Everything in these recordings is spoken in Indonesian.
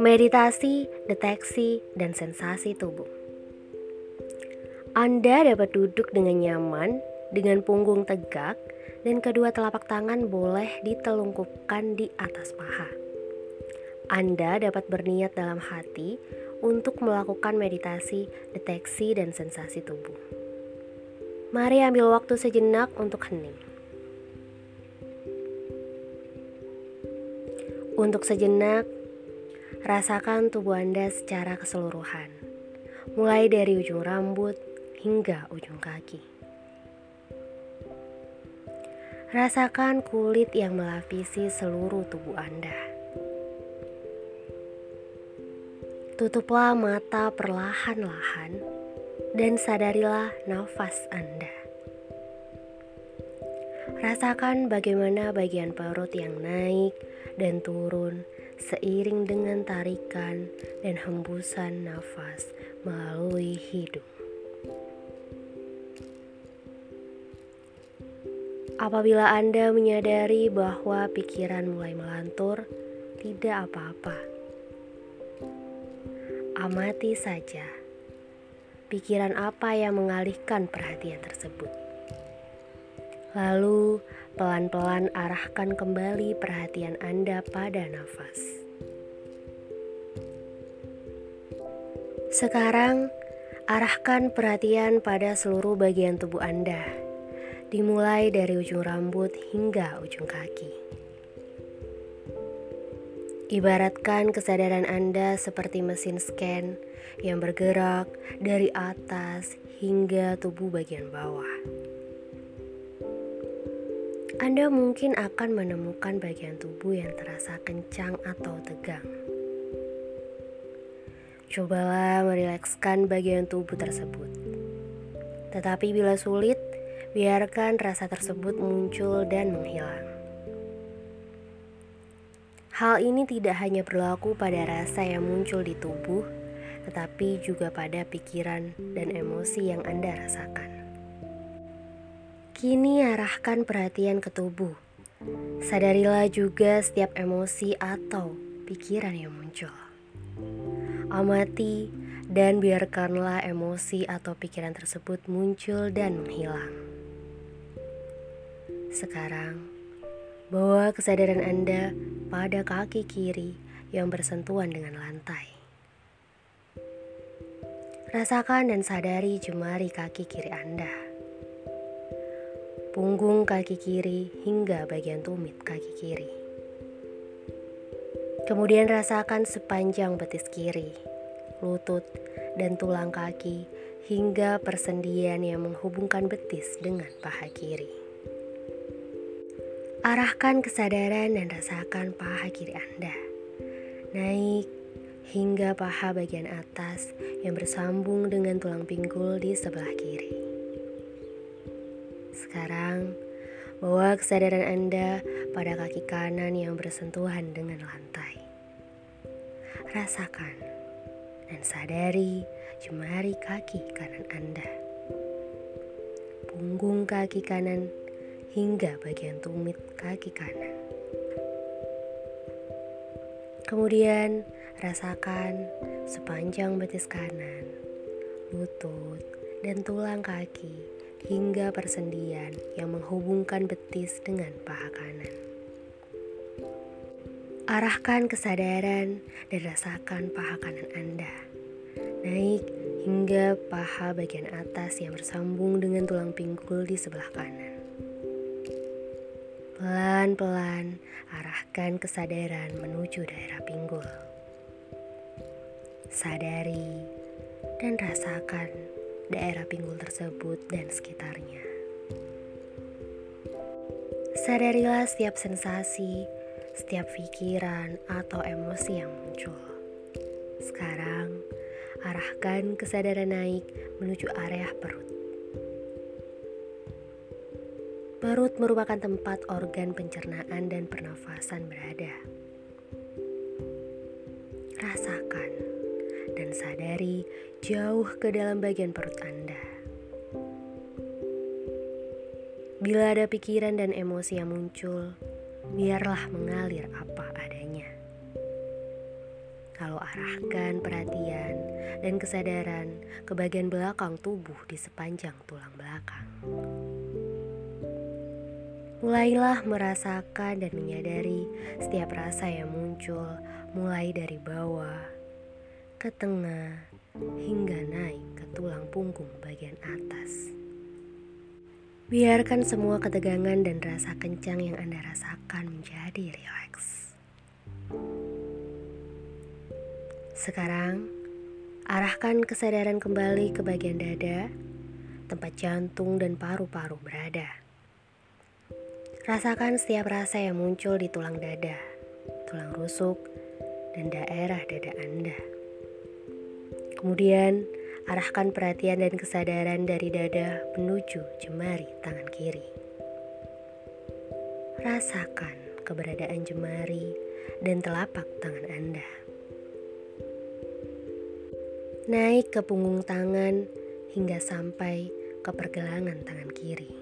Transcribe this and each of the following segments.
Meditasi, deteksi, dan sensasi tubuh. Anda dapat duduk dengan nyaman, dengan punggung tegak, dan kedua telapak tangan boleh ditelungkupkan di atas paha. Anda dapat berniat dalam hati untuk melakukan meditasi, deteksi, dan sensasi tubuh. Mari ambil waktu sejenak untuk hening. Untuk sejenak, Rasakan tubuh Anda secara keseluruhan, mulai dari ujung rambut hingga ujung kaki. Rasakan kulit yang melapisi seluruh tubuh Anda. Tutuplah mata perlahan-lahan dan sadarilah nafas Anda. Rasakan bagaimana bagian perut yang naik dan turun seiring dengan tarikan dan hembusan nafas melalui hidung. Apabila Anda menyadari bahwa pikiran mulai melantur, tidak apa-apa. Amati saja pikiran apa yang mengalihkan perhatian tersebut. Lalu, pelan-pelan arahkan kembali perhatian Anda pada nafas. Sekarang, arahkan perhatian pada seluruh bagian tubuh Anda, dimulai dari ujung rambut hingga ujung kaki. Ibaratkan kesadaran Anda seperti mesin scan yang bergerak dari atas hingga tubuh bagian bawah. Anda mungkin akan menemukan bagian tubuh yang terasa kencang atau tegang. Cobalah merilekskan bagian tubuh tersebut. Tetapi bila sulit, biarkan rasa tersebut muncul dan menghilang. Hal ini tidak hanya berlaku pada rasa yang muncul di tubuh, tetapi juga pada pikiran dan emosi yang Anda rasakan. Kini arahkan perhatian ke tubuh. Sadarilah juga setiap emosi atau pikiran yang muncul. Amati dan biarkanlah emosi atau pikiran tersebut muncul dan menghilang. Sekarang, bawa kesadaran Anda pada kaki kiri yang bersentuhan dengan lantai. Rasakan dan sadari jemari kaki kiri Anda punggung kaki kiri hingga bagian tumit kaki kiri. Kemudian rasakan sepanjang betis kiri, lutut, dan tulang kaki hingga persendian yang menghubungkan betis dengan paha kiri. Arahkan kesadaran dan rasakan paha kiri Anda. Naik hingga paha bagian atas yang bersambung dengan tulang pinggul di sebelah kiri. Sekarang, bawa kesadaran Anda pada kaki kanan yang bersentuhan dengan lantai. Rasakan dan sadari jemari kaki kanan Anda. Punggung kaki kanan hingga bagian tumit kaki kanan. Kemudian rasakan sepanjang betis kanan, lutut, dan tulang kaki hingga persendian yang menghubungkan betis dengan paha kanan. Arahkan kesadaran dan rasakan paha kanan Anda. Naik hingga paha bagian atas yang bersambung dengan tulang pinggul di sebelah kanan. Pelan-pelan arahkan kesadaran menuju daerah pinggul. Sadari dan rasakan daerah pinggul tersebut dan sekitarnya. Sadarilah setiap sensasi, setiap pikiran atau emosi yang muncul. Sekarang, arahkan kesadaran naik menuju area perut. Perut merupakan tempat organ pencernaan dan pernafasan berada. Rasakan sadari jauh ke dalam bagian perut Anda. Bila ada pikiran dan emosi yang muncul, biarlah mengalir apa adanya. Lalu arahkan perhatian dan kesadaran ke bagian belakang tubuh di sepanjang tulang belakang. Mulailah merasakan dan menyadari setiap rasa yang muncul, mulai dari bawah ke tengah hingga naik ke tulang punggung bagian atas. Biarkan semua ketegangan dan rasa kencang yang Anda rasakan menjadi rileks. Sekarang, arahkan kesadaran kembali ke bagian dada, tempat jantung dan paru-paru berada. Rasakan setiap rasa yang muncul di tulang dada, tulang rusuk, dan daerah dada Anda. Kemudian, arahkan perhatian dan kesadaran dari dada menuju jemari tangan kiri. Rasakan keberadaan jemari dan telapak tangan Anda. Naik ke punggung tangan hingga sampai ke pergelangan tangan kiri.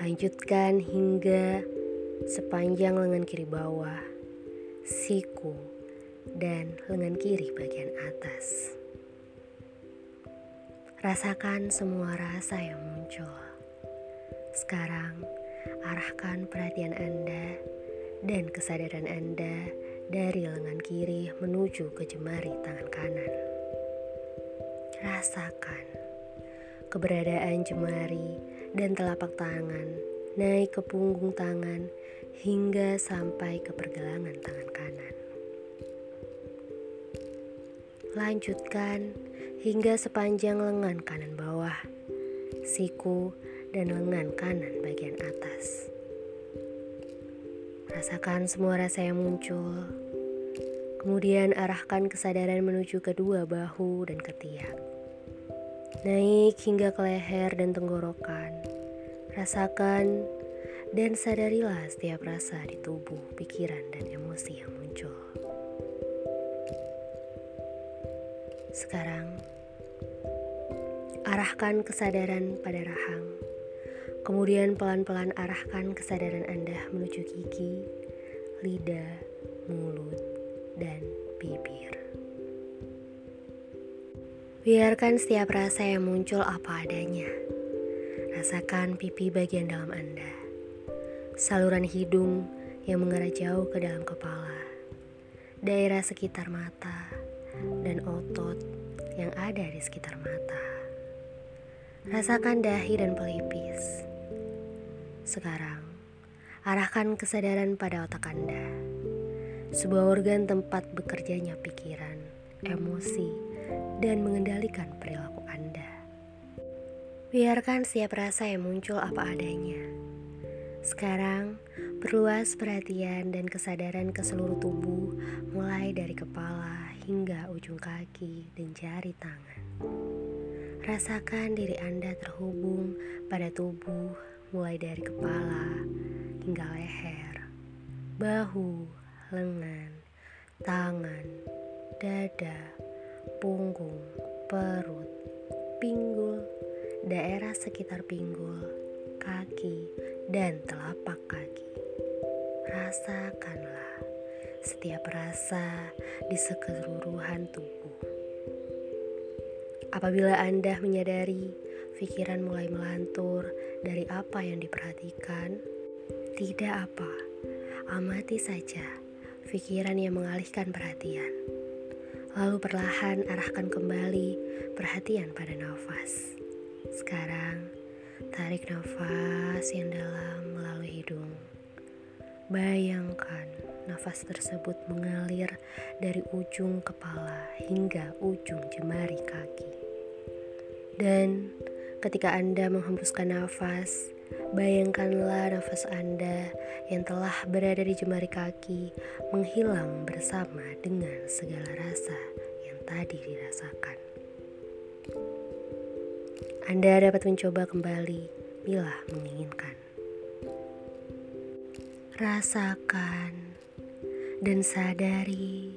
Lanjutkan hingga sepanjang lengan kiri bawah, siku, dan lengan kiri bagian atas. Rasakan semua rasa yang muncul. Sekarang, arahkan perhatian Anda dan kesadaran Anda dari lengan kiri menuju ke jemari tangan kanan. Rasakan keberadaan jemari dan telapak tangan naik ke punggung tangan hingga sampai ke pergelangan tangan kanan. Lanjutkan hingga sepanjang lengan kanan bawah, siku, dan lengan kanan bagian atas. Rasakan semua rasa yang muncul. Kemudian arahkan kesadaran menuju kedua bahu dan ketiak naik hingga ke leher dan tenggorokan. Rasakan dan sadarilah setiap rasa di tubuh, pikiran, dan emosi yang muncul. Sekarang, arahkan kesadaran pada rahang. Kemudian pelan-pelan arahkan kesadaran Anda menuju gigi, lidah, mulut, dan bibir. Biarkan setiap rasa yang muncul apa adanya. Rasakan pipi bagian dalam Anda. Saluran hidung yang mengarah jauh ke dalam kepala. Daerah sekitar mata dan otot yang ada di sekitar mata. Rasakan dahi dan pelipis. Sekarang, arahkan kesadaran pada otak Anda. Sebuah organ tempat bekerjanya pikiran, emosi, dan mengendalikan perilaku Anda. Biarkan setiap rasa yang muncul apa adanya. Sekarang, perluas perhatian dan kesadaran ke seluruh tubuh, mulai dari kepala hingga ujung kaki dan jari tangan. Rasakan diri Anda terhubung pada tubuh, mulai dari kepala hingga leher, bahu, lengan, tangan, dada, punggung, perut, pinggul, daerah sekitar pinggul, kaki, dan telapak kaki. Rasakanlah setiap rasa di sekeseluruhan tubuh. Apabila Anda menyadari pikiran mulai melantur dari apa yang diperhatikan, tidak apa, amati saja pikiran yang mengalihkan perhatian. Lalu perlahan arahkan kembali perhatian pada nafas. Sekarang, tarik nafas yang dalam melalui hidung. Bayangkan nafas tersebut mengalir dari ujung kepala hingga ujung jemari kaki. Dan ketika Anda menghembuskan nafas, Bayangkanlah nafas Anda yang telah berada di jemari kaki menghilang bersama dengan segala rasa yang tadi dirasakan. Anda dapat mencoba kembali bila menginginkan. Rasakan dan sadari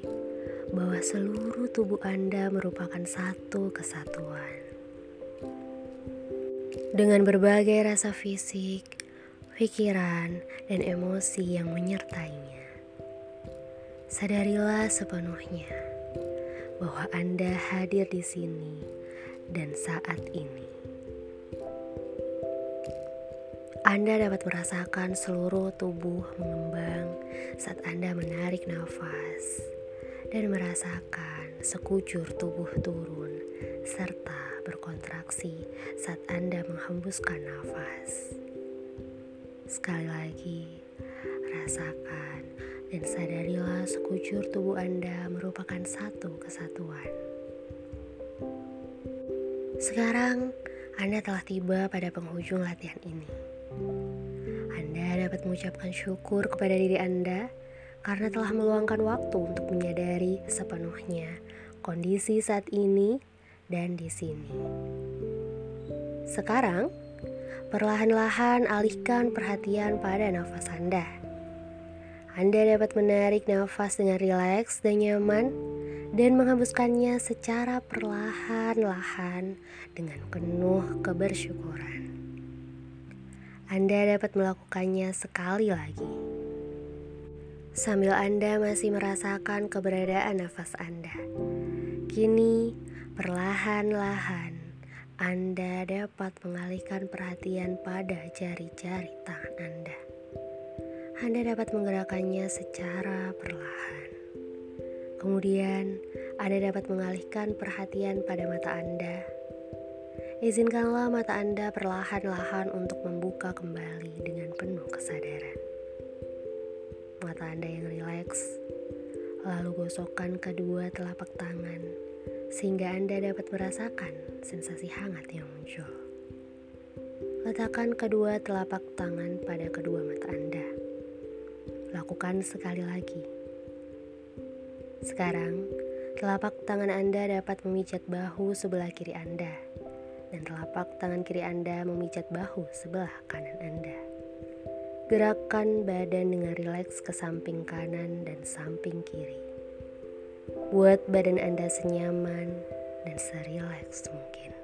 bahwa seluruh tubuh Anda merupakan satu kesatuan dengan berbagai rasa fisik, pikiran, dan emosi yang menyertainya. Sadarilah sepenuhnya bahwa Anda hadir di sini dan saat ini. Anda dapat merasakan seluruh tubuh mengembang saat Anda menarik nafas dan merasakan sekujur tubuh turun serta berkontraksi saat Anda menghembuskan nafas. Sekali lagi, rasakan dan sadarilah sekujur tubuh Anda merupakan satu kesatuan. Sekarang, Anda telah tiba pada penghujung latihan ini. Anda dapat mengucapkan syukur kepada diri Anda karena telah meluangkan waktu untuk menyadari sepenuhnya kondisi saat ini dan di sini. Sekarang, perlahan-lahan alihkan perhatian pada nafas Anda. Anda dapat menarik nafas dengan rileks dan nyaman dan menghembuskannya secara perlahan-lahan dengan penuh kebersyukuran. Anda dapat melakukannya sekali lagi. Sambil Anda masih merasakan keberadaan nafas Anda. Kini, perlahan-lahan Anda dapat mengalihkan perhatian pada jari-jari tangan Anda. Anda dapat menggerakkannya secara perlahan. Kemudian, Anda dapat mengalihkan perhatian pada mata Anda Izinkanlah mata Anda perlahan-lahan untuk membuka kembali dengan penuh kesadaran. Mata Anda yang rileks, lalu gosokkan kedua telapak tangan sehingga Anda dapat merasakan sensasi hangat yang muncul. Letakkan kedua telapak tangan pada kedua mata Anda. Lakukan sekali lagi. Sekarang, telapak tangan Anda dapat memijat bahu sebelah kiri Anda dan telapak tangan kiri Anda memijat bahu sebelah kanan Anda. Gerakan badan dengan rileks ke samping kanan dan samping kiri. Buat badan Anda senyaman dan serileks mungkin.